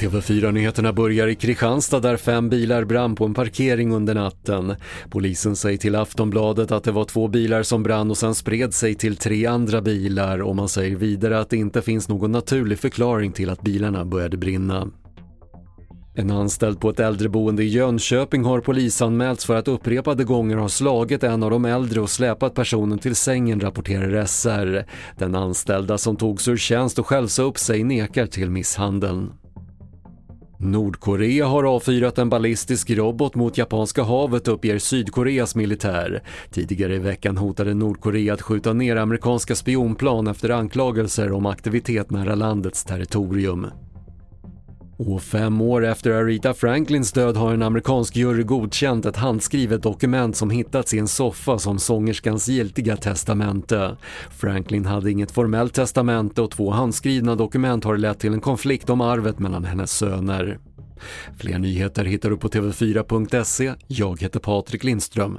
TV4-nyheterna börjar i Kristianstad där fem bilar brann på en parkering under natten. Polisen säger till Aftonbladet att det var två bilar som brann och sen spred sig till tre andra bilar och man säger vidare att det inte finns någon naturlig förklaring till att bilarna började brinna. En anställd på ett äldreboende i Jönköping har polisanmälts för att upprepade gånger ha slagit en av de äldre och släpat personen till sängen, rapporterar SR. Den anställda som togs ur tjänst och själv sa upp sig nekar till misshandeln. Nordkorea har avfyrat en ballistisk robot mot Japanska havet uppger Sydkoreas militär. Tidigare i veckan hotade Nordkorea att skjuta ner amerikanska spionplan efter anklagelser om aktivitet nära landets territorium. Och fem år efter Aretha Franklins död har en amerikansk jury godkänt ett handskrivet dokument som hittats i en soffa som sångerskans giltiga testamente. Franklin hade inget formellt testamente och två handskrivna dokument har lett till en konflikt om arvet mellan hennes söner. Fler nyheter hittar du på TV4.se. Jag heter Patrik Lindström.